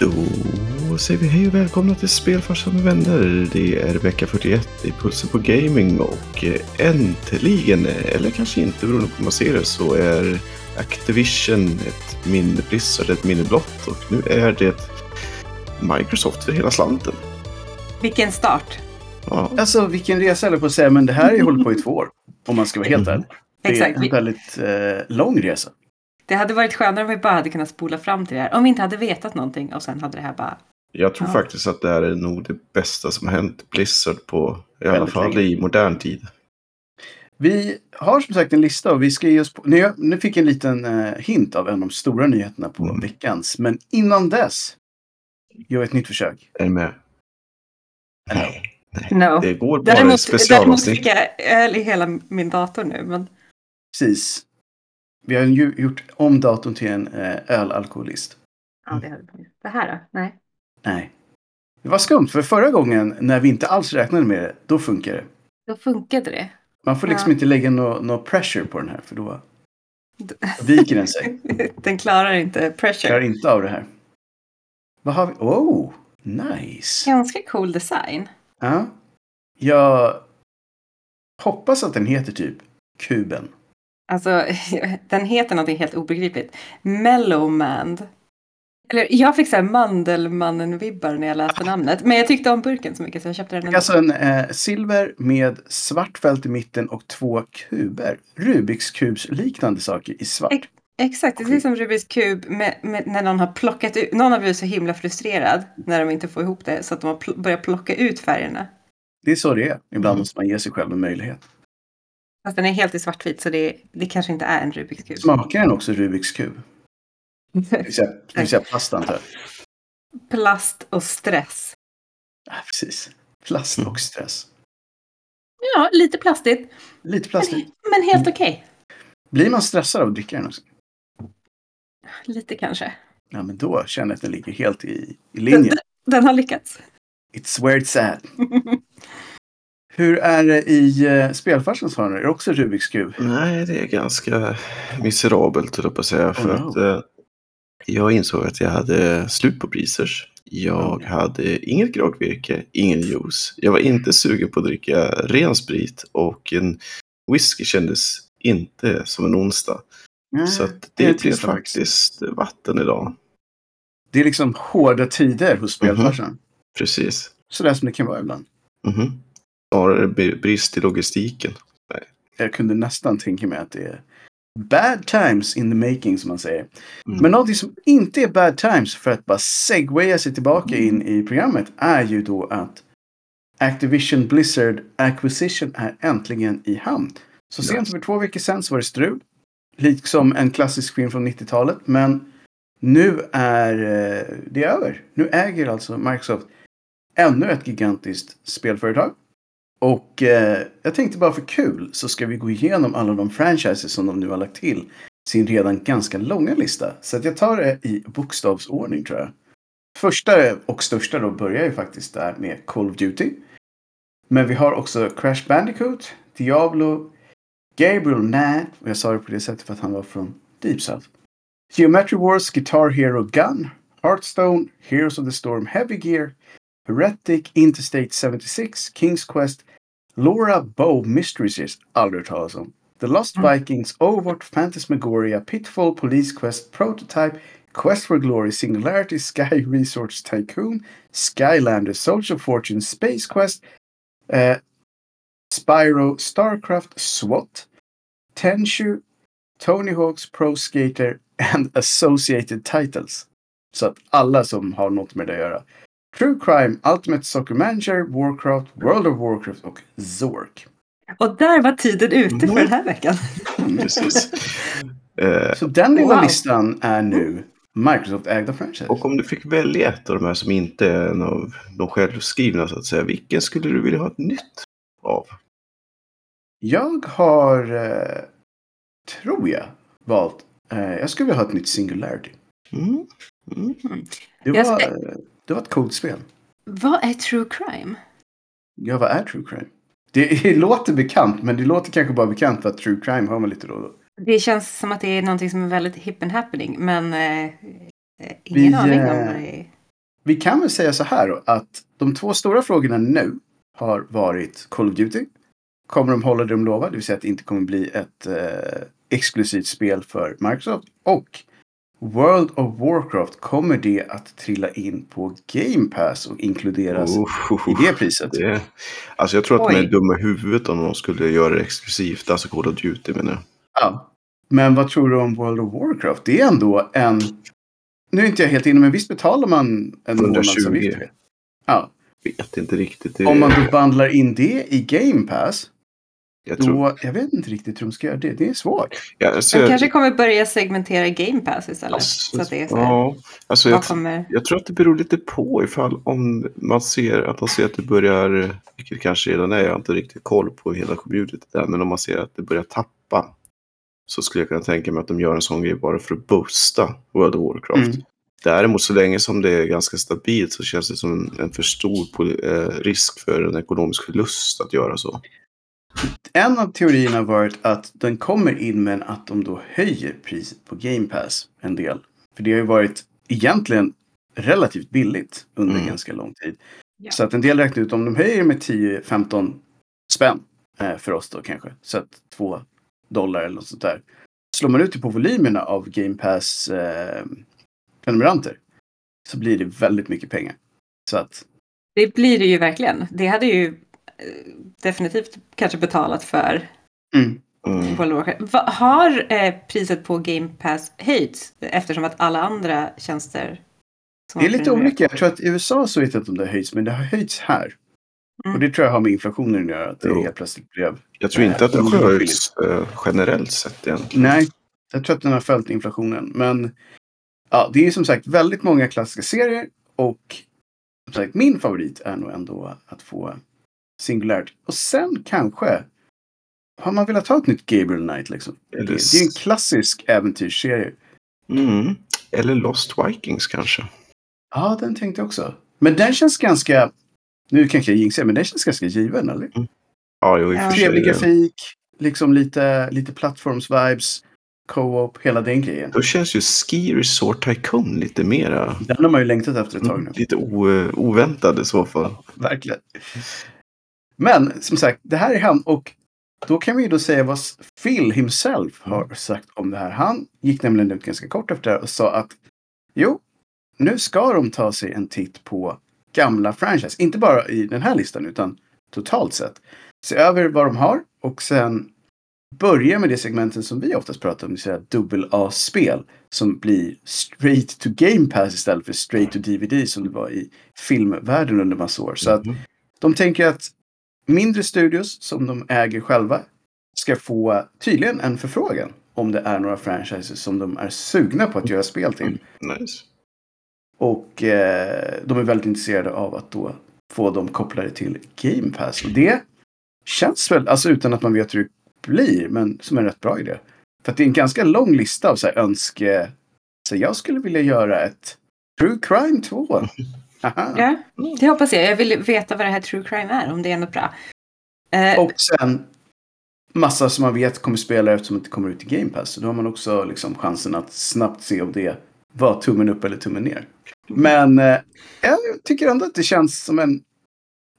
Då säger vi hej och välkomna till Spelfarsan med vänner. Det är vecka 41 i Pulsen på Gaming och äntligen, eller kanske inte beroende på hur man ser det, så är Activision ett minne Blizzard ett minne blott och nu är det Microsoft för hela slanten. Vilken start! Ja. Alltså vilken resa eller på att säga, men det här har ju hållit på i två år. Om man ska vara helt ärlig. Det är en väldigt eh, lång resa. Det hade varit skönare om vi bara hade kunnat spola fram till det här. Om vi inte hade vetat någonting och sen hade det här bara... Jag tror Ja. faktiskt att det här är nog det bästa som har hänt Blizzard på, i alla Väldigt fall länge. i modern tid. Vi har som sagt en lista och vi ska ge oss på... Nu, nu fick jag en liten eh, hint av en av de stora nyheterna på Mm. veckans. Men innan dess gör vi ett nytt försök. Är ni med? Nej. No. Det går bara i Däremot, däremot specialavsnitt. fick jag öl i hela min dator nu. Men Precis. Vi har ju gjort om datorn till en eh, ölalkoholist. ja, det, hade... det här då? Nej. Nej. Det var skumt för förra gången när vi inte alls räknade med det, då funkar det. Då funkade det. Man får liksom Ja. inte lägga någon no pressure på den här för då viker den sig. Den klarar inte Klarar pressure. inte av det här. Vad har vi? Oh, nice. Ganska cool design. Ja. Jag hoppas att den heter typ Kuben. Alltså, den heter någonting helt obegripligt. Mellowmand. Eller jag fick så här Mandelmannen-vibbar när jag läste namnet. Men jag tyckte om burken så mycket så jag köpte den ändå. alltså en eh, silver med svart fält i mitten och två kuber. Rubiks kubs liknande saker i svart. Ex- Exakt, det ser ut som Rubiks kub med, med, när någon har plockat ut, någon har blivit så himla frustrerad när de inte får ihop det så att de har pl- börjat plocka ut färgerna. Det är så det är. Ibland Mm. måste man ge sig själv en möjlighet. Fast den är helt i svartvit så det, det kanske inte är en Rubiks kub. Smakar den också Rubiks kub? Det vill säga, det vill säga plast antar jag. Plast och stress. Ja, precis. Plast och stress. Ja, lite plastigt. Lite plastigt. Men helt okej. Blir man stressad av att dricka den också? Lite kanske. Ja, men då känner jag att den ligger helt i, i linje. Den har lyckats. It's where it's at. Hur är det i uh, spelfarsans hörn? Är det också Rubiks kub? Nej, det är ganska miserabelt, höll jag säga. För Oh, no. att eh, jag insåg att jag hade slut på breezers. Jag Oh. hade inget grogvirke, ingen juice. Jag var inte sugen på att dricka ren sprit och en whisky kändes inte som en onsdag. Så att det är det blev faktiskt. vatten idag. Det är liksom hårda tider hos spelfarsan. Precis. Sådär som det kan vara ibland. Mhm. Snarare br- brist i logistiken. Jag kunde nästan tänka mig att det är bad times in the making som man säger. Mm. Men någonting som inte är bad times för att bara segwaya sig tillbaka in i programmet är ju då att Activision Blizzard Acquisition är äntligen i hamn. Så sent som för två veckor sedan så var det strul. Liksom en klassisk film från 90-talet. Men nu är eh, det över. Nu äger alltså Microsoft ännu ett gigantiskt spelföretag. Och eh, jag tänkte bara för kul så ska vi gå igenom alla de franchises som de nu har lagt till sin redan ganska långa lista. Så att jag tar det i bokstavsordning tror jag. Första och största då börjar ju faktiskt där med Call of Duty. Men vi har också Crash Bandicoot, Diablo, Gabriel Knight, och jag sa det på det sättet för att han var från Deep South. Geometry Wars, Guitar Hero Gun, Hearthstone, Heroes of the Storm Heavy Gear, Heretic, Interstate 76, King's Quest, Laura Bow Mystery Series, aldrig hört talas om. The Lost Mm. Vikings, Overwatch, Phantasmagoria, Pitfall, Police Quest, Prototype, Quest for Glory, Singularity, Sky Resorts Tycoon, Skylander, of Fortune, Space Quest, eh, Spyro, Starcraft, SWAT, Tenchu, Tony Hawk's Pro Skater and Associated Titles. Så att alla som har något med det att göra. True Crime, Ultimate Soccer Manager, Warcraft, World of Warcraft och Zork. Och där var tiden ute för Mm. den här veckan. Precis. Eh, Så den lilla Wow. listan är nu Microsoft-ägda franchise. och om du fick välja ett av de här som inte är en av de självskrivna så att säga. Vilken skulle du vilja ha ett nytt av? Jag har, eh, tror jag, valt. Eh, jag skulle vilja ha ett nytt Singularity. Mm. Mm. Det Jag var, ska- det var ett coolt spel. Vad är true crime? Ja, vad är true crime? Det, det låter bekant, men det låter kanske bara bekant för att true crime hör man lite då och då. Det känns som att det är någonting som är väldigt hip and happening men eh, eh, ingen Vi, aning om eh, vad det är. vi kan väl säga så här då, att de två stora frågorna nu har varit Call of Duty. Kommer de hålla det de lovar? Det vill säga att det inte kommer bli ett eh, exklusivt spel för Microsoft. Och World of Warcraft, kommer det att trilla in på Game Pass och inkluderas Oh, i det priset? det, alltså jag tror att de Oj. är dumma i huvudet om de skulle göra det exklusivt. Alltså Call of Duty menar jag. Ja. Men vad tror du om World of Warcraft? Det är ändå en... Nu är inte jag helt inne, men visst betalar man en 120. månadsavgift? Ja. Vet inte riktigt. Det, Om man då bandlar in det i Game Pass, jag tror, då... Jag vet inte riktigt hur de ska göra det. Det är svårt. ja, alltså, De jag- kanske kommer börja segmentera Game Pass istället. alltså, så att det är så här, ja, alltså, jag, kommer... jag tror att det beror lite på ifall om man ser att de ser att det börjar, vilket kanske redan är, jag har inte riktigt koll på hela communityt där, men om man ser att det börjar tappa så skulle jag kunna tänka mig att de gör en sån grej bara för att boosta World of Warcraft. Mm. Däremot så länge som det är ganska stabilt så känns det som en, för stor eh, risk för en ekonomisk förlust att göra så. En av teorierna har varit att den kommer in men att de då höjer priset på Game Pass en del. För det har ju varit egentligen relativt billigt under Mm. ganska lång tid. Ja. Så att en del räknar ut om de höjer med 10-15 spänn eh, för oss då kanske. Så att 2 dollar eller något sånt där. Slår man ut det på volymerna av Game Pass eh, prenumeranter så blir det väldigt mycket pengar. Så att Det blir det ju verkligen. Det hade ju definitivt kanske betalat för mm, Mm. Har eh, priset på Game Pass höjts eftersom att alla andra tjänster som det är lite olika. Jag tror att i USA så vet jag inte om det har höjts men det har höjts här. Mm. Och det tror jag har med inflationen att göra. Att det Jo. helt plötsligt blev... Jag tror inte att det Mm. höjs eh, generellt sett egentligen. Nej, jag tror att den har följt inflationen. Men ja, det är som sagt väldigt många klassiska serier. Och som sagt, min favorit är nog ändå att få Singularity. Och sen kanske har man velat ha ett nytt Gabriel Knight liksom. Det, Eller, det är en klassisk äventyrsserie. mm. Eller Lost Vikings kanske. Ja, den tänkte jag också. Men den känns ganska... Nu kanske jag jinxar, men den känns ganska given, eller? Ja, jo, i och Ja. för sig. Trevlig grafik, liksom lite, lite plattforms-vibes, co-op, hela den grejen. Då känns ju Ski Resort Tycoon lite mera... Den har man ju längtat efter ett tag nu. Mm, lite o, oväntad i så fall. Verkligen. Men som sagt, det här är han och då kan vi ju då säga vad Phil himself har sagt om det här. Han gick nämligen ut ganska kort efter det här och sa att jo, nu ska de ta sig en titt på gamla franchise. Inte bara i den här listan utan totalt sett. Se över vad de har och sen börja med det segmentet som vi oftast pratar om, det vill säga dubbel A-spel som blir straight to game pass istället för straight to DVD som det var i filmvärlden under massa år. Så att Mhm. de tänker att mindre studios som de äger själva ska få tydligen en förfrågan om det är några franchises som de är sugna på att göra spel till. Nice. Och eh, de är väldigt intresserade av att då få dem kopplade till Game Pass. Och det känns väl, alltså utan att man vet hur det blir, men som en rätt bra idé. För att det är en ganska lång lista av så här önske... Så jag skulle vilja göra ett True Crime 2. Haha. Ja, det hoppas jag. Jag vill veta vad det här true crime är, om det är något bra. Eh, Och sen massa som man vet kommer spela eftersom det inte kommer ut i Game Pass. Så då har man också liksom chansen att snabbt se om det var tummen upp eller tummen ner. Men eh, jag tycker ändå att det känns som en...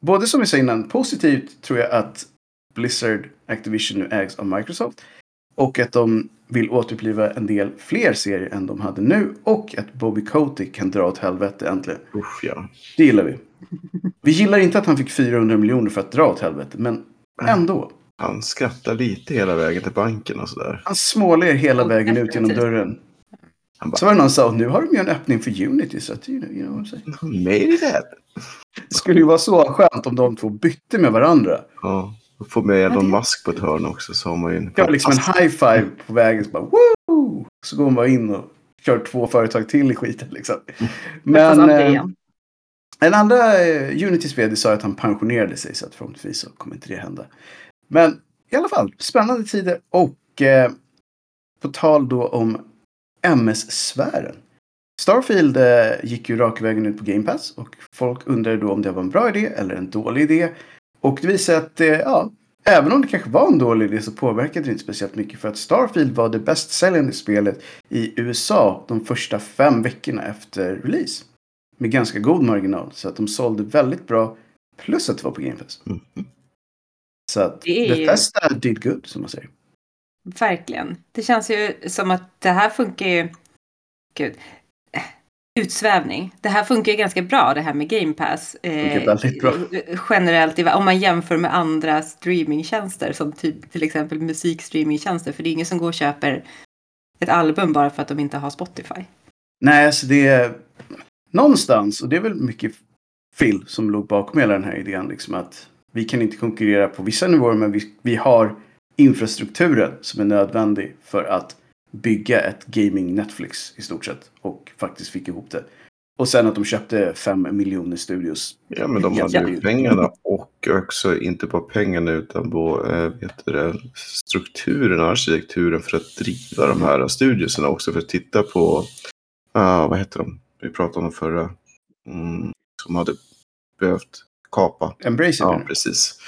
Både som vi sa innan, positivt tror jag att Blizzard Activision nu ägs av Microsoft. Och att de vill återuppliva en del fler serier än de hade nu. Och att Bobby Kotick kan dra åt helvete äntligen. Usch, ja. Det gillar vi. Vi gillar inte att han fick 400 miljoner för att dra åt helvete. Men ändå. Han skrattar lite hela vägen till banken och sådär. Han småler hela vägen ut genom dörren. Han bara, Så var det någon som sa, nu har de ju en öppning för Unity. Så att, you know, you know what I'm saying. "Han made it happen. Det skulle ju vara så skönt om de två bytte med varandra. Ja. Och får med Ja, Elon Musk på ett hörn också så har man ju en var liksom en high five på vägen. Så bara, Woo! Så går man bara in och kör två företag till i skiten. Liksom. Men eh, en andra eh, Unitys vd sa att han pensionerade sig. Så att förhoppningsvis så kommer inte det hända. Men i alla fall, spännande tider. Och eh, på tal då om MS-sfären. Starfield eh, gick ju rak vägen ut på Game Pass och folk undrade då om det var en bra idé eller en dålig idé. Och det visar att, ja, även om det kanske var en dålig idé så påverkade det inte speciellt mycket för att Starfield var det bäst säljande spelet i USA de första fem veckorna efter release. med ganska god marginal. Så att de sålde väldigt bra. Plus att det var på Game Pass. Mm. Så att Det är ju- Bethesda did good som man säger. Verkligen. Det känns ju som att det här funkar ju... Gud. Eh, Utsvävning. Det här funkar ganska bra det här med Game Pass. eh, väldigt bra. Generellt, i- om man jämför med andra streamingtjänster som typ till exempel musikstreamingtjänster. För det är ingen som går och köper ett album bara för att de inte har Spotify. Nej, alltså det är någonstans, och det är väl mycket Phil som låg bakom hela den här idén. Liksom att vi kan inte konkurrera på vissa nivåer, men vi, vi har infrastrukturen som är nödvändig för att bygga ett gaming Netflix i stort sett. Och faktiskt fick ihop det. Och sen att de köpte fem miljoner studios. Ja, men de hade ju pengarna och också inte bara pengarna utan på, eh, vet du det, strukturen och arkitekturen för att driva de här studioserna också. För att titta på, ah, vad heter de? Vi pratade om de förra. Mm, som hade behövt kapa. Embracer. Ja, precis.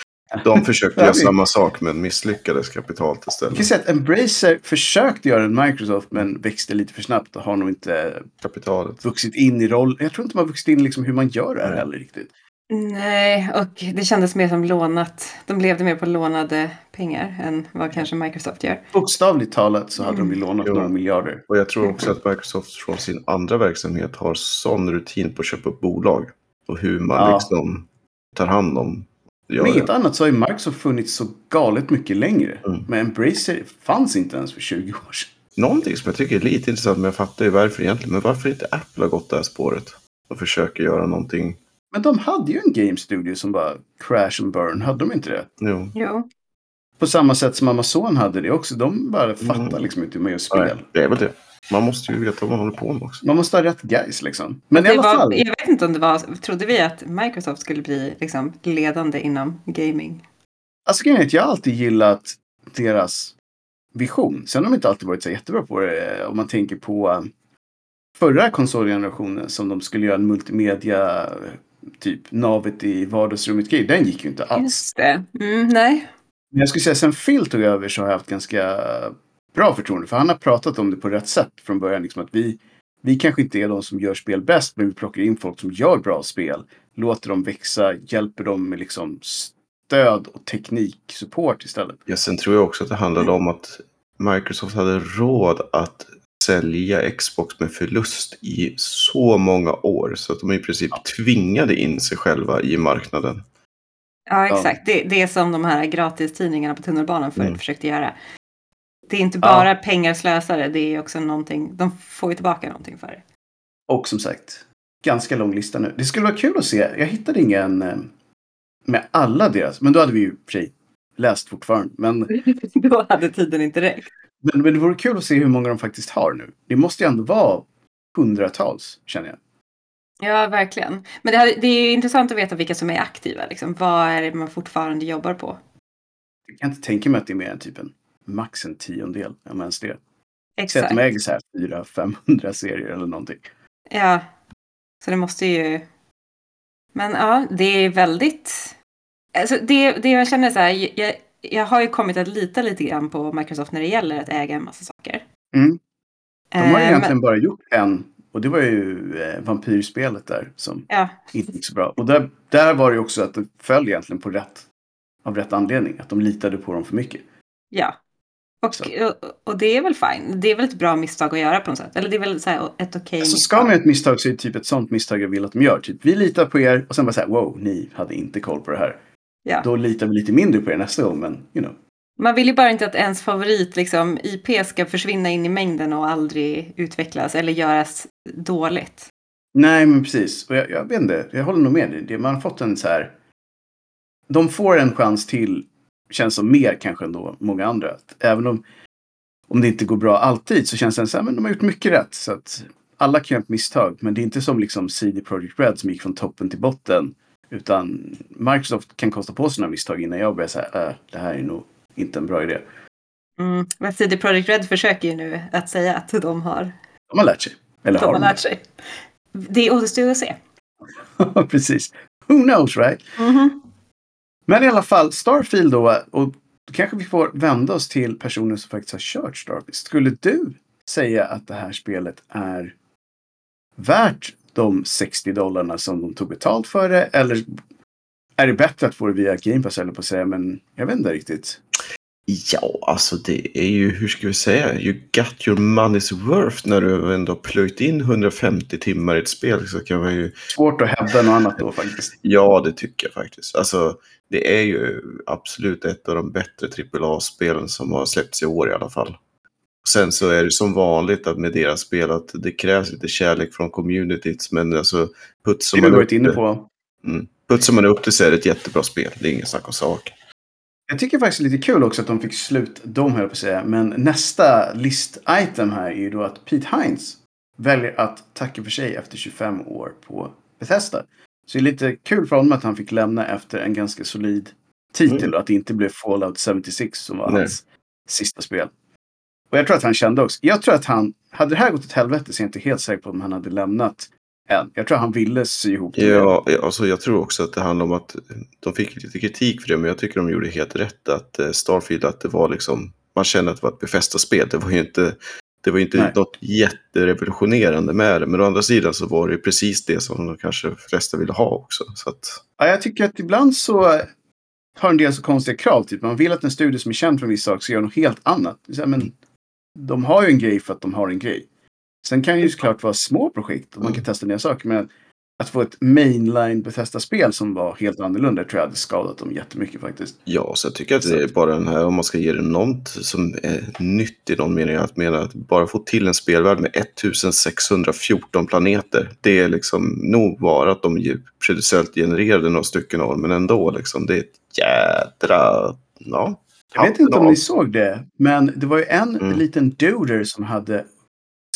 De försökte göra samma sak men misslyckades kapitalt Jag kan istället. säga att Embracer försökte göra en Microsoft men växte lite för snabbt och har nog inte Kapitalet. vuxit in i roll. Jag tror inte man har vuxit in i liksom hur man gör det här heller riktigt. Nej, och det kändes mer som lånat. De levde mer på lånade pengar än vad kanske Microsoft gör. Bokstavligt talat så hade de ju lånat Jo. några miljarder. Och jag tror också att Microsoft från sin andra verksamhet har sån rutin på att köpa upp bolag. Och hur man Ja. liksom tar hand om det. inget annat så har ju Microsoft funnits så galet mycket längre. Mm. Men Embracer fanns inte ens för 20 år sedan. Någonting som jag tycker är lite intressant, men jag fattar ju varför egentligen. Men varför inte Apple har gått det här spåret? Och försöker göra någonting. Men de hade ju en game studio som bara crash and burn. Hade de inte det? Jo. Jo. På samma sätt som Amazon hade det också. De bara fattar Mm. liksom inte hur man gör spel. Nej, det är väl det. Man måste ju veta vad man håller på med också. Man måste ha rätt guys liksom. Men i Det alla var, fall. jag vet inte om det var, trodde vi att Microsoft skulle bli liksom ledande inom gaming? Alltså grejen är att jag har alltid gillat deras vision. Sen har de inte alltid varit så jättebra på det. eh, Om man tänker på eh, förra konsolgenerationen som de skulle göra en multimedia typ navet i vardagsrummet grej. Den gick ju inte alls. Just det. Mm, nej. Men jag skulle säga sen Phil tog över så har jag haft ganska bra förtroende. För han har pratat om det på rätt sätt från början. Liksom att vi, vi kanske inte är de som gör spel bäst. Men vi plockar in folk som gör bra spel. Låter dem växa. Hjälper dem med liksom stöd och tekniksupport istället. Ja, sen tror jag också att det handlade om att Microsoft hade råd att sälja Xbox med förlust i så många år. Så att de i princip tvingade in sig själva i marknaden. Ja, exakt. Det, det är som de här gratistidningarna på tunnelbanan förut Mm. försökte göra. Det är inte bara pengar slösare, det är också någonting, de får ju tillbaka någonting för det. Och som sagt, ganska lång lista nu. Det skulle vara kul att se. Jag hittade ingen eh, med alla deras. Men då hade vi ju för sig läst fortfarande. Men, Då hade tiden inte räckt. men, men det vore kul att se hur många de faktiskt har nu. Det måste ju ändå vara hundratals, känner jag. Ja, verkligen. Men det, hade, det är intressant att veta vilka som är aktiva. Liksom. Vad är det man fortfarande jobbar på? Jag kan inte tänka mig att det är mer än typ en max en tiondel. Om ens det. Exakt. de äger så här 400-500 serier eller någonting. Ja, så det måste ju... Men ja, det är väldigt... Alltså det, det jag känner så här, jag, jag har ju kommit att lita lite grann på Microsoft när det gäller att äga en massa saker. Mm. De har ju Eh, egentligen men, bara gjort en. Och det var ju eh, vampyrspelet där som ja, inte gick så bra. Och där, där var det också att det föll egentligen på rätt, av rätt anledning. Att de litade på dem för mycket. ja. Och, och, och det är väl fine. Det är väl ett bra misstag att göra på något sätt. Eller det är väl så här ett okej Alltså misstag. ska man göra ett misstag så är det typ ett sånt misstag jag vill att de gör. Typ vi litar på er och sen bara så här wow, ni hade inte koll på det här. Ja. Då litar vi lite mindre på er nästa gång, men you know. Man vill ju bara inte att ens favorit liksom, IP ska försvinna in i mängden och aldrig utvecklas eller göras dåligt. Nej, men precis. Och jag, jag vet inte, jag håller nog med dig. Man har fått en så här... De får en chans till, känns som mer kanske än då många andra. Att även om, om det inte går bra alltid så känns det här, men de har gjort mycket rätt. Så att alla kan göra ett misstag, men det är inte som liksom CD Projekt Red som gick från toppen till botten. Utan Microsoft kan kosta på sig några misstag innan jag börjar säga, äh, det här är nog inte en bra idé. Mm. Men CD Projekt Red försöker ju nu att säga att de har, De har lärt sig. Eller de har de? lärt sig. Det återstår att se. Precis. Who knows right? Mhm. Men i alla fall, Starfield då. Och då kanske vi får vända oss till personer som faktiskt har kört Starfield. Skulle du säga att det här spelet är värt de 60 dollarna som de tog betalt för det? Eller är det bättre att få det via Game Pass eller på att säga, men jag vet inte riktigt. Ja, alltså det är ju, hur ska vi säga, you got your money's worth när du ändå plöjt in 150 timmar i ett spel. Så kan man ju... Svårt att hävda något annat då faktiskt. Ja, det tycker jag faktiskt. Alltså, det är ju absolut ett av de bättre AAA-spelen som har släppts i år i alla fall. Sen så är det som vanligt att med deras spel att det krävs lite kärlek från communityt. Men alltså putsar man, upp det, på. mm, putsar man upp det så är det ett jättebra spel. Det är ingen snack om sak. Jag tycker faktiskt det är lite kul också att de fick slut, de höll på att säga. Men nästa list-item här är ju då att Pete Hines väljer att tacka för sig efter 25 år på Bethesda. Så det är lite kul för honom att han fick lämna efter en ganska solid titel Mm. och att det inte blev Fallout 76 som var Nej. hans sista spel. Och jag tror att han kände också. Jag tror att han, hade det här gått åt helvete så är jag inte helt säker på om han hade lämnat än. Jag tror han ville sy ihop det. Ja, alltså jag tror också att det handlar om att de fick lite kritik för det, men jag tycker de gjorde helt rätt. Att eh, Starfield, att det var liksom, man kände att det var ett befästa-spel. Det var ju inte, det var inte Nej. något jätterevolutionerande med det. Men å andra sidan så var det precis det som de kanske flesta ville ha också. Så att, Ja, jag tycker att ibland så har en del så konstiga krav. Typ man vill att en studio som är känd för en viss sak ska göra något helt annat. Men de har ju en grej för att de har en grej. Sen kan ju såklart vara små projekt och man kan testa nya saker. Men att få ett mainline Bethesda-spel som var helt annorlunda tror jag hade skadat dem jättemycket faktiskt. ja, så jag tycker att det är bara den här, om man ska ge det något som är nytt i någon mening, att mena att bara få till en spelvärld med 1614 planeter, det är liksom nog vara att de ju producentellt genererade några stycken av men ändå liksom, det är ett jädra, ja. Jag vet inte om ni såg det, men det var ju en Mm. liten duder som hade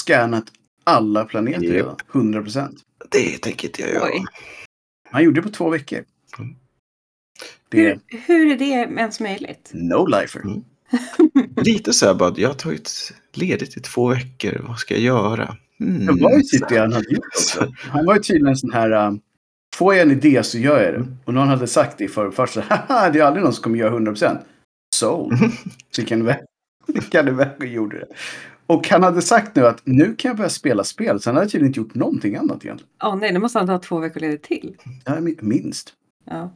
scannat alla planeter redan. 100 procent. Det tänker inte jag göra. Oj. Han gjorde det på två veckor. Mm. Det Hur, hur är det ens möjligt? no lifer. Mm. Lite så här bara, jag har tagit ledigt i två veckor, vad ska jag göra? Mm. Det var ju typ det han hade gjort också. Han var ju tydligen en sån här, um, får jag en idé så gör jag det. Mm. Och någon hade sagt det i förrfart så haha, det är aldrig någon som kommer göra 100%. Sold. Så han iväg. Gick han iväg och gjorde det. Och han hade sagt nu att nu kan jag börja spela spel. Så han hade tydligen inte gjort någonting annat egentligen. Åh nej, nu måste han ta två veckor ledigt till. Ja, min- minst. Ja.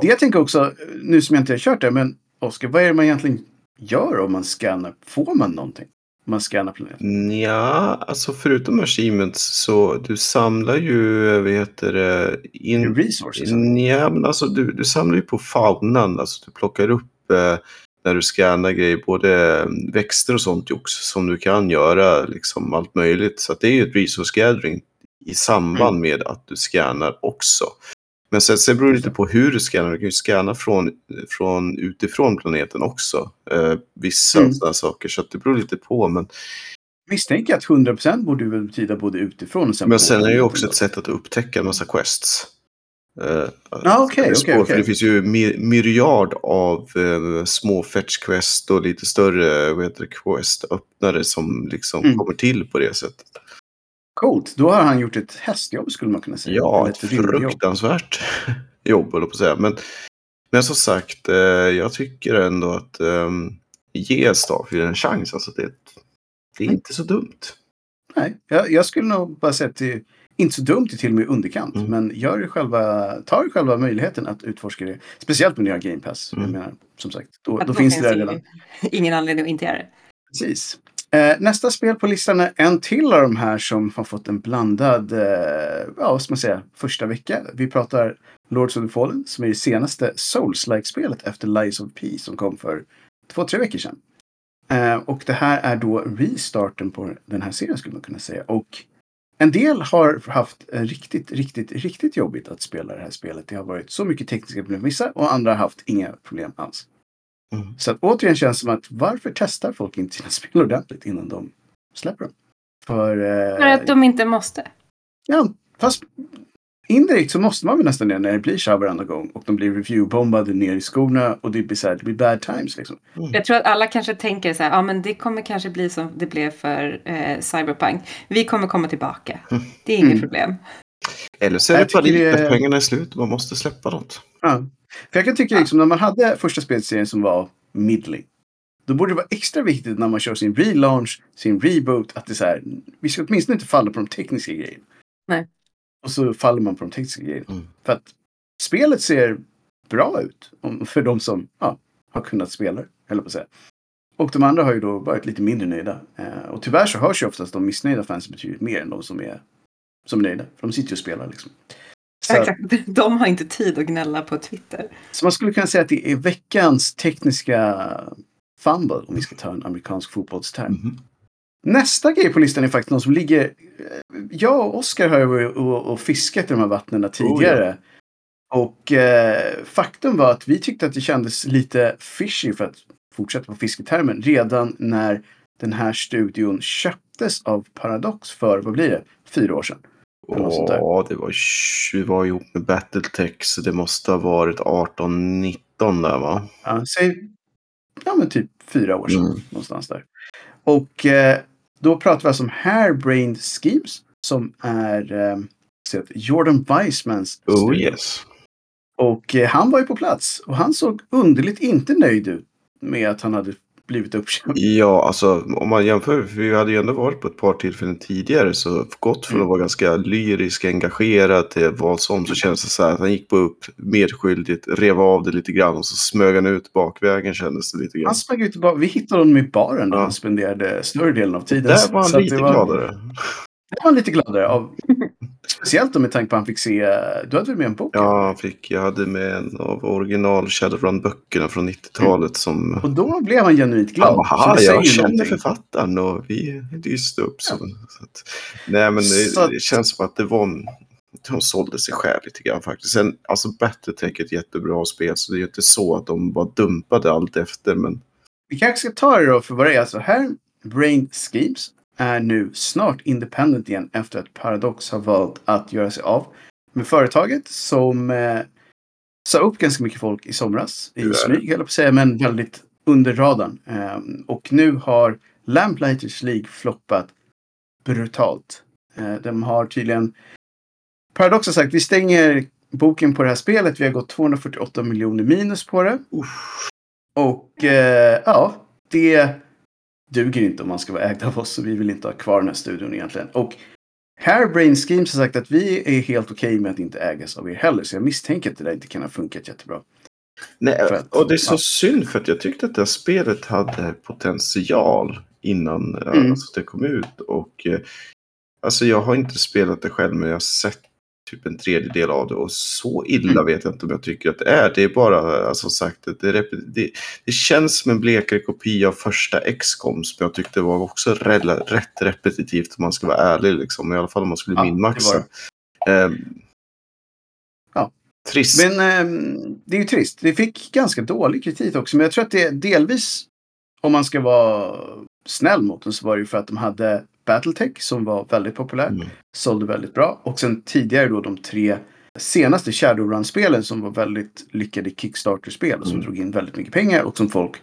Det jag tänker också, nu som jag inte har kört det, men Oskar, vad är det man egentligen gör om man scannar? Får man någonting? Om man scannar planeten? Ja, alltså förutom achievements så du samlar ju, vad heter det, in... Resources? Ja, men alltså du, du samlar ju på faunan, alltså du plockar upp eh, när du scannar grejer, både eh, växter och sånt jox som du kan göra, liksom allt möjligt. Så det är ju ett resource gathering i samband Mm. med att du scannar också. Men sen, sen beror det lite på hur du scannar. Du kan ju scanna från, från utifrån planeten också. Eh, vissa Mm. sådana saker. Så att det beror lite på. Men, Misstänker att 100% borde väl betyda både utifrån och sen men sen är det ju också ett sätt att upptäcka en massa quests. Eh, är okej, svårt, för okej. Det finns ju my- myriad av eh, små fetch quest och lite större vad heter det, quest öppnare som liksom Mm. kommer till på det sättet. Coolt, då har han gjort ett hästjobb skulle man kunna säga. Ja, ett rymdjobb. fruktansvärt jobb höll på att säga. Men, men som sagt, eh, jag tycker ändå att eh, ge Starfield en chans. Alltså det, det är Mm. inte så dumt. Nej, jag, jag skulle nog bara säga är inte så dumt, det är till och med underkant. Mm. Men gör det själva, ta det själva möjligheten att utforska det. Speciellt med nya Game Pass. Mm. Jag menar, som sagt, då, då finns det där redan. Ingen anledning att inte göra det. Precis. Eh, nästa spel på listan är en till av de här som har fått en blandad, eh, ja vad ska man säga, första vecka. Vi pratar Lords of the Fallen som är det senaste Souls-like-spelet efter Lies of P som kom för två, tre veckor sedan. Eh, och det här är då restarten på den här serien skulle man kunna säga. Och en del har haft eh, riktigt, riktigt, riktigt jobbigt att spela det här spelet. Det har varit så mycket tekniska problem vissa och andra har haft inga problem alls. Mm. Så att återigen känns det som att varför testar folk inte sina spel ordentligt innan de släpper dem? För, eh, För att de inte måste. ja, fast indirekt så måste man väl nästan det när det blir så här varenda gång och de blir reviewbombade ner i skorna och det blir så här, det blir bad times liksom. Jag tror att alla kanske tänker så här, ja men det kommer kanske bli som det blev för eh, Cyberpunk. Vi kommer komma tillbaka. Det är inget Mm. problem. Eller så är det bara det- att pengarna är slut. Man måste släppa något. Ja. För jag kan tycka liksom när man hade första spelserien som var middling. Då borde det vara extra viktigt när man kör sin relaunch, sin reboot, att det är så här, vi ska åtminstone inte falla på de tekniska grejerna. Nej. Och så faller man på de tekniska grejerna. Mm. För att spelet ser bra ut för de som ja, har kunnat spela jag på att säga. Och de andra har ju då varit lite mindre nöjda. Eh, och tyvärr så hörs ju oftast de missnöjda fansen betydligt mer än de som är, som är nöjda. För de sitter ju och spelar liksom. Så. De har inte tid att gnälla på Twitter. så man skulle kunna säga att det är veckans tekniska fumble om vi ska ta en amerikansk fotbollsterm. Mhm. Nästa grej på listan är faktiskt någon som ligger... eh, Jag och Oskar har ju varit och, och fiskat i de här vattnen tidigare. Och eh, faktum var att vi tyckte att det kändes lite fishy för att fortsätta på fisketermen redan när den här studion köptes av Paradox för, vad blir det, fyra år sedan. Ja, det var, det var ihop med Battletech så det måste ha varit 18-19 där va? Ja, säg, ja men typ fyra år sedan. Mm. Någonstans där. Och eh, då pratar vi alltså om Hairbrained Schemes. Som är eh, Jordan Weissmans Oh studio. yes. Och eh, han var ju på plats. Och han såg underligt inte nöjd ut med att han hade blivit uppköpt. Ja, alltså om man jämför, för vi hade ju ändå varit på ett par tillfällen tidigare så gått från Mm. att vara ganska lyrisk, engagerad till vad som så känns det så här att han gick på upp medskyldigt, rev av det lite grann och så smög han ut bakvägen kändes det lite grann. Han smög ut tillbaka. Vi hittade honom i baren där Ja. han spenderade större delen av tiden. Där var han lite det var, gladare. Där var han lite gladare. Av, speciellt med tanke på att han fick se... Du hade väl med en bok? Ja, han fick, jag hade med en av original Shadowrun-böckerna från 90-talet som... Och då blev han genuint glad. Han bara, Så "Haha, det säger jag ju känner någonting. författaren och vi dyste upp. Så, så att, nej, men det, att- det känns som att det var... en- De sålde sig själv lite grann faktiskt. Sen, alltså Battletech är ett jättebra spel så det är ju inte så att de bara dumpade allt efter. Men Vi kanske ska ta det då för vad det är. Alltså här, Brain Schemes är nu snart independent igen efter att Paradox har valt att göra sig av med företaget som eh, sa upp ganska mycket folk i somras. I smyg, höll på att säga, men väldigt under radarn. Ehm, och nu har Lamplighters League floppat brutalt. Eh, de har tydligen... Paradox har sagt vi stänger boken på det här spelet. Vi har gått 248 miljoner minus på det. uff, Och eh, ja, det duger inte om man ska vara ägd av oss. Så vi vill inte ha kvar den här studion egentligen. Och Hairbrain Schemes har sagt att vi är helt okej med att inte ägas av er heller. Så jag misstänker att det där inte kan ha funkat jättebra. nej, att- och det är så ja. synd för att jag tyckte att det här spelet hade potential innan Mm. alltså, det kom ut. Och eh, alltså jag har inte spelat det själv men jag har sett typ en tredjedel av det och så illa Mm. vet jag inte om jag tycker att det är. Det är bara, alltså sagt, det, det, det, det känns som en blekare kopia av första XCOM som jag tyckte var också rela, rätt repetitivt om man ska vara ärlig. Liksom. I alla fall om man skulle Ja, det minmaxa. Ehm, Ja. Trist. Men ehm, det är ju trist. Det fick ganska dålig kritik också. Men jag tror att det delvis, om man ska vara snäll mot dem, så var det ju för att de hade Battletech som var väldigt populärt. Mm. sålde väldigt bra. Och sen tidigare då de tre senaste Shadowrun-spelen som var väldigt lyckade Kickstarter-spel och som Mm. drog in väldigt mycket pengar och som folk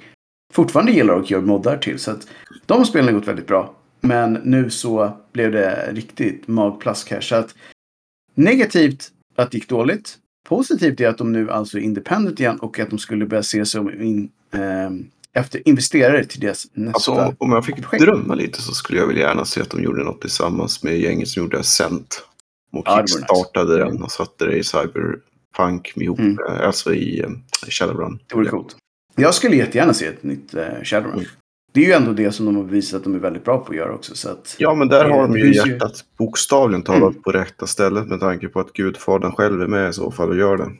fortfarande gillar och gör moddar till. Så att de spelen har gått väldigt bra. Men nu så blev det riktigt magplask här. Så att negativt att det gick dåligt. Positivt är att de nu alltså är independent igen och att de skulle börja se sig om in, ehm, efter investerare till deras nästa. Alltså, om, jag fick projekt. drömma lite så skulle jag vilja gärna se att de gjorde något tillsammans med gänget som gjorde Ascent. Och Ja, vore nice. kickstartade den och satte det i Cyberpunk ihop, Mm. eh, alltså i eh, Shadowrun. Det vore coolt. Jag skulle jättegärna se ett nytt uh, Shadowrun. Mm. Det är ju ändå det som de har bevisat att de är väldigt bra på att göra också. Så att, Ja, men där har de ju finns ju- hjärtat bokstavligen talat Mm. på rätta stället med tanke på att Gudfadern själv är med i så fall och gör det.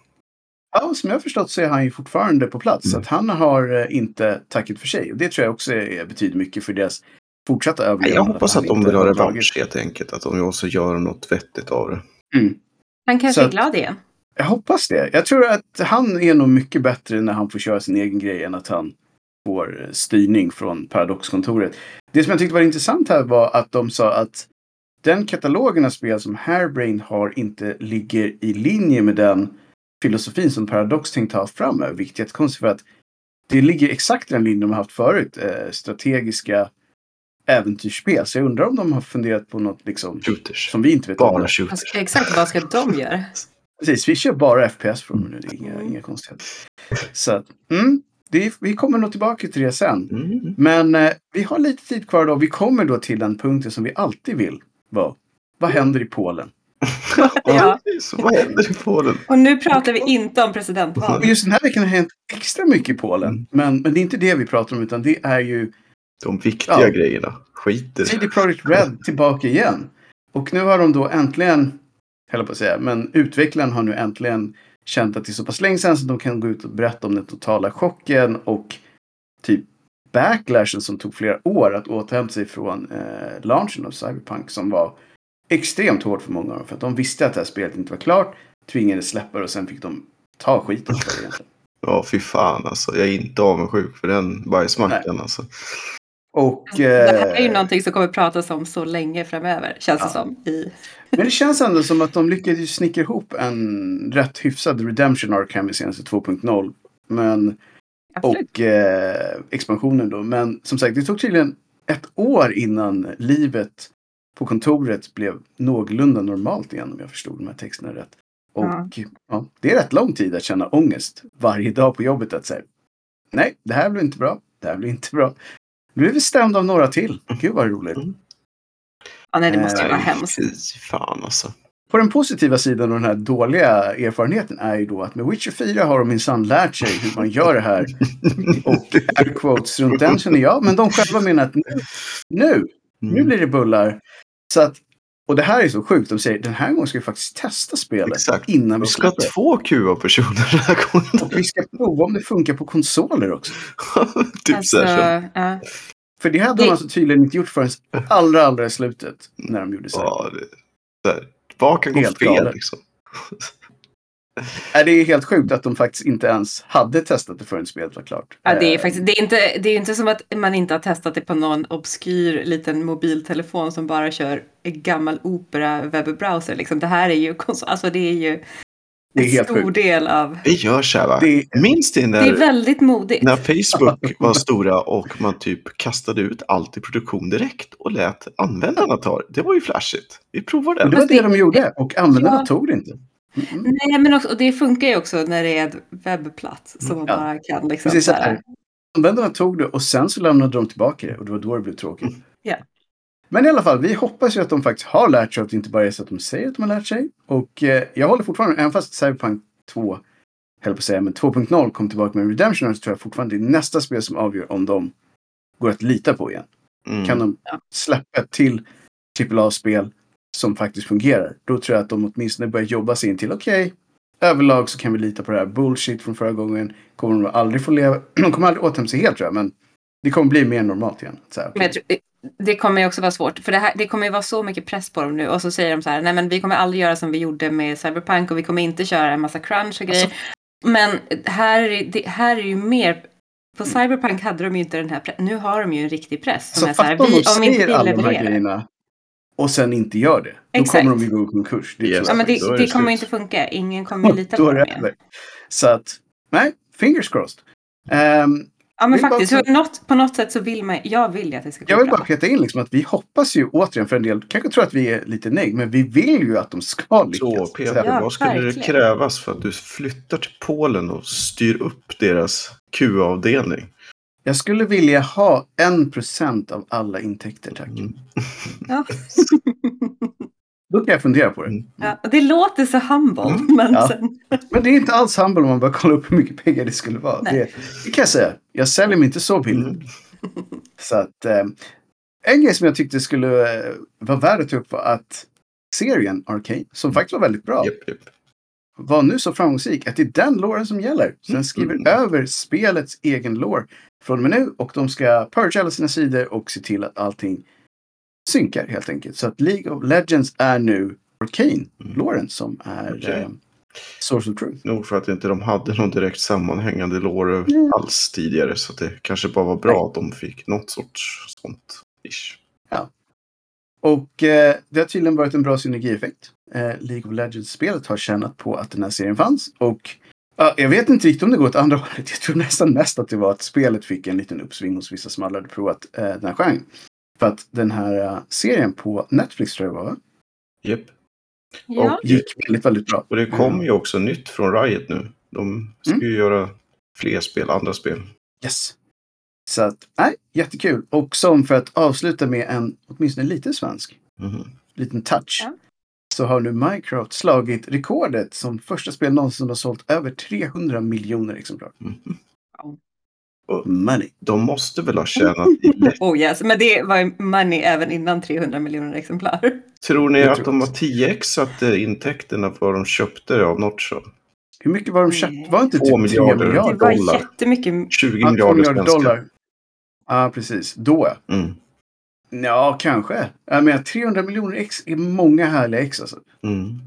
Ja, som jag förstått så är han ju fortfarande på plats. Så Mm. att han har eh, inte tackat för sig. Och det tror jag också är, betyder mycket för deras fortsatta överlevnad. Jag hoppas han att de vill ha har revansch helt enkelt. Att de också gör något vettigt av det. Mm. Han kanske Så är att- glad igen. Jag hoppas det. Jag tror att han är nog mycket bättre när han får köra sin egen grej än att han får eh, styrning från Paradoxkontoret. Det som jag tyckte var intressant här var att de sa att den katalogen av spel som Hairbrain har inte ligger i linje med den filosofin som Paradox tänkte ha. Vilket är jättekonstigt för att det ligger exakt i den linjen de har haft förut. Eh, strategiska äventyrsspel. Så jag undrar om de har funderat på något liksom Shooters. som vi inte vet om. Bara shooters. Alltså, exakt vad ska de göra? Precis, vi kör bara FPS från nu. Det är inga, inga konstigheter. Så att, mm, det är, vi kommer nog tillbaka till det sen. Mm. Men eh, vi har lite tid kvar då. Vi kommer då till den punkten som vi alltid vill vara. Vad händer i Polen? Ja. Så vad händer i Polen? Och nu pratar vi inte om presidentval. Just den här veckan har hänt extra mycket i Polen. Men, men det är inte det vi pratar om, utan det är ju De viktiga Ja. grejerna. Skit i CD det. Projekt Red tillbaka igen. Och nu har de då äntligen, höll på att säga, men utvecklaren har nu äntligen känt att det är så pass länge sedan så de kan gå ut och berätta om den totala chocken och typ backlashen som tog flera år att återhämta sig från eh, launchen av Cyberpunk som var extremt hård för många av dem. För att de visste att det här spelet inte var klart, tvingades släppa det och sen fick de ta skiten för det egentligen. Ja, fy fan alltså. Jag är inte avundsjuk för den bajsmackan alltså. Och, Det här är ju eh, någonting som kommer pratas om så länge framöver, känns det Ja. som. I... Men det känns ändå som att de lyckades snickra ihop en rätt hyfsad redemption arc här med senaste 2.0. Men, Absolut. och eh, expansionen då. Men som sagt, det tog tydligen ett år innan livet på kontoret blev någorlunda normalt igen om jag förstod de här texterna rätt. Och Ja. ja. det är rätt lång tid att känna ångest varje dag på jobbet att säga nej, det här blir inte bra. Det här blir inte bra. Nu är vi stämda av några till. Gud vad roligt. Ja, nej, det måste ju Eh, vara hemskt. Fy fan alltså. På den positiva sidan av den här dåliga erfarenheten är ju då att med Witcher 4 har de minsann lärt sig hur man gör det här. Och air quotes runt den känner jag. Men de själva menar att nu, nu, nu Mm. blir det bullar. Så att, och det här är så sjukt. De säger den här gången ska vi faktiskt testa spelet Exakt. innan vi Vi ska släpper. två QA-personer den här gången. Och vi ska prova om det funkar på konsoler också. typ Alltså, så här. ja. För det hade de alltså tydligen inte gjort förrän allra, allra i slutet. När de gjorde så. här. Ja, det, här. Vad kan gå Helt fel galet. liksom? Är det är helt sjukt att de faktiskt inte ens hade testat det förrän spelet var klart. Ja, det är Eh, faktiskt, det är inte, det är inte som att man inte har testat det på någon obskyr liten mobiltelefon som bara kör en gammal opera webbrowser. Liksom. Det här är ju, alltså det är ju Det är en helt stor sjukt. del av, Vi gör så här va? Det, Minns ni när, det är väldigt modigt. när Facebook var stora och man typ kastade ut allt i produktion direkt och lät användarna ta det? Det var ju flashigt. Vi provar Och det det. var det de gjorde och användarna Ja. tog det inte. Mm. Nej, men också, och det funkar ju också när det är en webbplats som man Ja. bara kan liksom Precis så här. Användarna tog det och sen så lämnade de tillbaka det och det var då det blev tråkigt. Ja. Men i alla fall, vi hoppas ju att de faktiskt har lärt sig att det inte bara är så att de säger att de har lärt sig. Och eh, jag håller fortfarande, även fast Cyberpunk 2, höll på att säga, men 2.0 kom tillbaka med Redemption så tror jag fortfarande det är nästa spel som avgör om de går att lita på igen. Mm. Kan de släppa till AAA-spel som faktiskt fungerar, då tror jag att de åtminstone börjar jobba sig in till okej, överlag så kan vi lita på det här bullshit från förra gången. Kommer de aldrig få leva, de kommer aldrig återhämta sig helt tror jag, men det kommer bli mer normalt igen. Så här, jag tror, det- kommer ju också vara svårt, för det, här, det kommer ju vara så mycket press på dem nu. Och så säger de så här, nej men vi kommer aldrig göra som vi gjorde med Cyberpunk och vi kommer inte köra en massa crunch och grejer. Alltså- men här är, det, här är ju mer, på Cyberpunk hade de ju inte den här pressen. Nu har de ju en riktig press. Som Så är så här, vi, om inte alla de här grejerna och sen inte gör det. Då Exakt. kommer de ju gå i konkurs. Det Yes. Ja, men Då det, det det kommer inte funka. Ingen kommer lita då på dem det igen. Så att, nej, fingers crossed. Ehm, Ja, men bara faktiskt. På något, på något sätt så vill man, jag vill ju att det ska gå jag vill bra. bara peta in liksom att vi hoppas ju återigen för en del, kanske tror att vi är lite neg, men vi vill ju att de ska lyckas. Så Peter, Ja, vad skulle det verkligen. krävas för att du flyttar till Polen och styr upp deras QA-avdelning? Jag skulle vilja ha en procent av alla intäkter, tack. Mm. Ja. Då kan jag fundera på det. Mm. ja, och det låter så humble, Mm. men Ja. sen... Men det är inte alls humble om man bara kollar upp hur mycket pengar det skulle vara. Nej. Det, det kan jag säga. Jag säljer mig inte så billigt. Mm. Så att, eh, en grej som jag tyckte skulle eh, vara värd att ta upp var att serien Arcane, som faktiskt var väldigt bra, Japp, japp. var nu så framgångsrik att det är den låren som gäller. Så den skriver Mm. över spelets egen lore från och med nu och de ska purge alla sina sidor och se till att allting synkar helt enkelt. Så att League of Legends är nu Arcane-låren som är Okej. eh, Source of Truth. Nog för att inte de hade någon direkt sammanhängande lore Mm. alls tidigare. Så det kanske bara var bra att de fick något sorts sånt. Ish. Och eh, det har tydligen varit en bra synergieffekt. Eh, League of Legends-spelet har tjänat på att den här serien fanns. Och ja, jag vet inte riktigt om det går åt andra hållet. Jag tror nästan mest att det var att spelet fick en liten uppsving hos vissa som aldrig hade provat eh, den här genren. För att den här eh, serien på Netflix tror jag det var, va? Japp. Ja. Och gick väldigt, väldigt bra. Och det kommer ju också nytt från Riot nu. De ska Mm. ju göra fler spel, andra spel. Yes. Så att, nej, jättekul. Och som för att avsluta med en åtminstone lite svensk Mhm. liten touch. Ja. Så har nu Minecraft slagit rekordet som första spel någonsin har sålt över 300 miljoner exemplar. Mhm. Money. De måste väl ha tjänat i lätt. Oh yes, men det var money även innan 300 miljoner exemplar. Tror ni Jag att tror de har också. 10xat eh, intäkterna på vad de köpte av Notchon? Hur mycket var de köpt? Var inte typ 3 miljarder. Det miljarder? var dollar. jättemycket. 20 Ja, två miljarder miljarder dollar. Ja, precis. Då. Mm. Ja, kanske. Jag menar, 300 miljoner ex är många härliga ex alltså. Mm.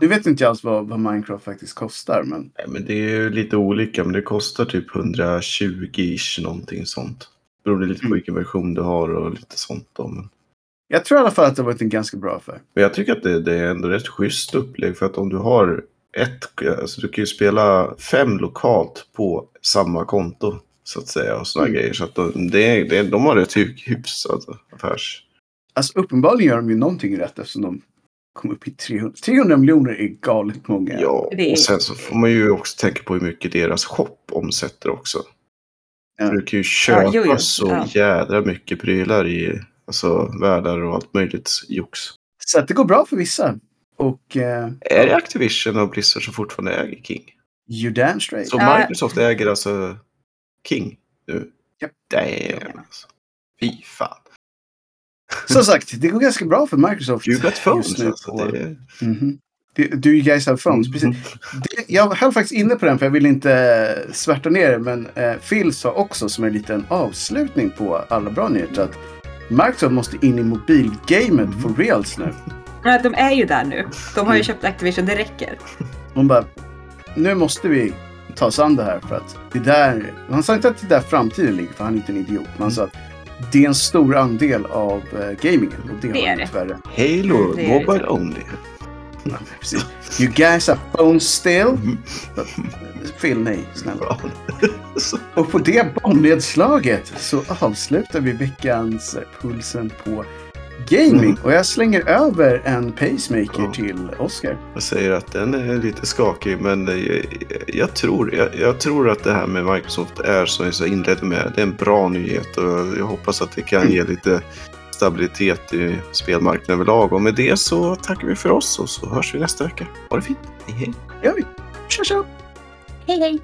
Nu vet inte jag alls vad, vad Minecraft faktiskt kostar, men Nej, men det är ju lite olika, men det kostar typ 120-ish någonting sånt. Beror det lite på Mm. vilken version du har och lite sånt då. Men, jag tror i alla fall att det har varit en ganska bra affär. men jag tycker att det, det är ändå rätt schysst upplägg för att om du har ett, alltså du kan ju spela fem lokalt på samma konto så att säga och sådana Mm. grejer. Så att de, det, det, de har rätt hy- hyfsad affärs... Alltså uppenbarligen gör de ju någonting rätt eftersom de kom upp i 300. 300 miljoner är galet många. Ja, och sen så får man ju också tänka på hur mycket deras shop omsätter också. Ja. För du kan ju köpa Ja, jo, jo. så Ja. jädra mycket prylar i alltså, världar och allt möjligt jox. Så att det går bra för vissa. Och eh, Är det Activision och Blizzard som fortfarande äger King? you damn straight. Så. Microsoft äger alltså King nu? Japp. Damn. Alltså. Fy fan. Som sagt, det går ganska bra för Microsoft. You got phones nu alltså. Det är... Mhm. Det- Do you guys have phones? Precis. Det, jag höll faktiskt inne på den för jag vill inte eh, svärta ner det. Men eh, Phil sa också som en liten avslutning på alla bra nyheter att Microsoft måste in i mobilgamet for reals nu. Nej, de är ju där nu. De har ju Mm. köpt Activision, det räcker. Hon bara, nu måste vi ta oss an det här för att det där, han sa inte att det där framtiden ligger för han är inte en idiot. Men han sa att det är en stor andel av uh, gamingen och det, Det är det. tyvärr. Halo, Det är mobile det. only. Ja, precis. You guys have phones still? Phil, nej, snälla. Och på det bombnedslaget så avslutar vi veckans eh, Pulsen på Gaming. Mm. Och jag slänger över en pacemaker Ja. till Oscar. Jag säger att den är lite skakig, men jag, jag, tror, jag, jag tror att det här med Microsoft är som jag inledde med. Det är en bra nyhet och jag hoppas att det kan ge lite stabilitet i spelmarknaden överlag. Och med det så tackar vi för oss och så hörs vi nästa vecka. Ha det fint. Hej hej. Gör vi. Tja, tja! Hej hej!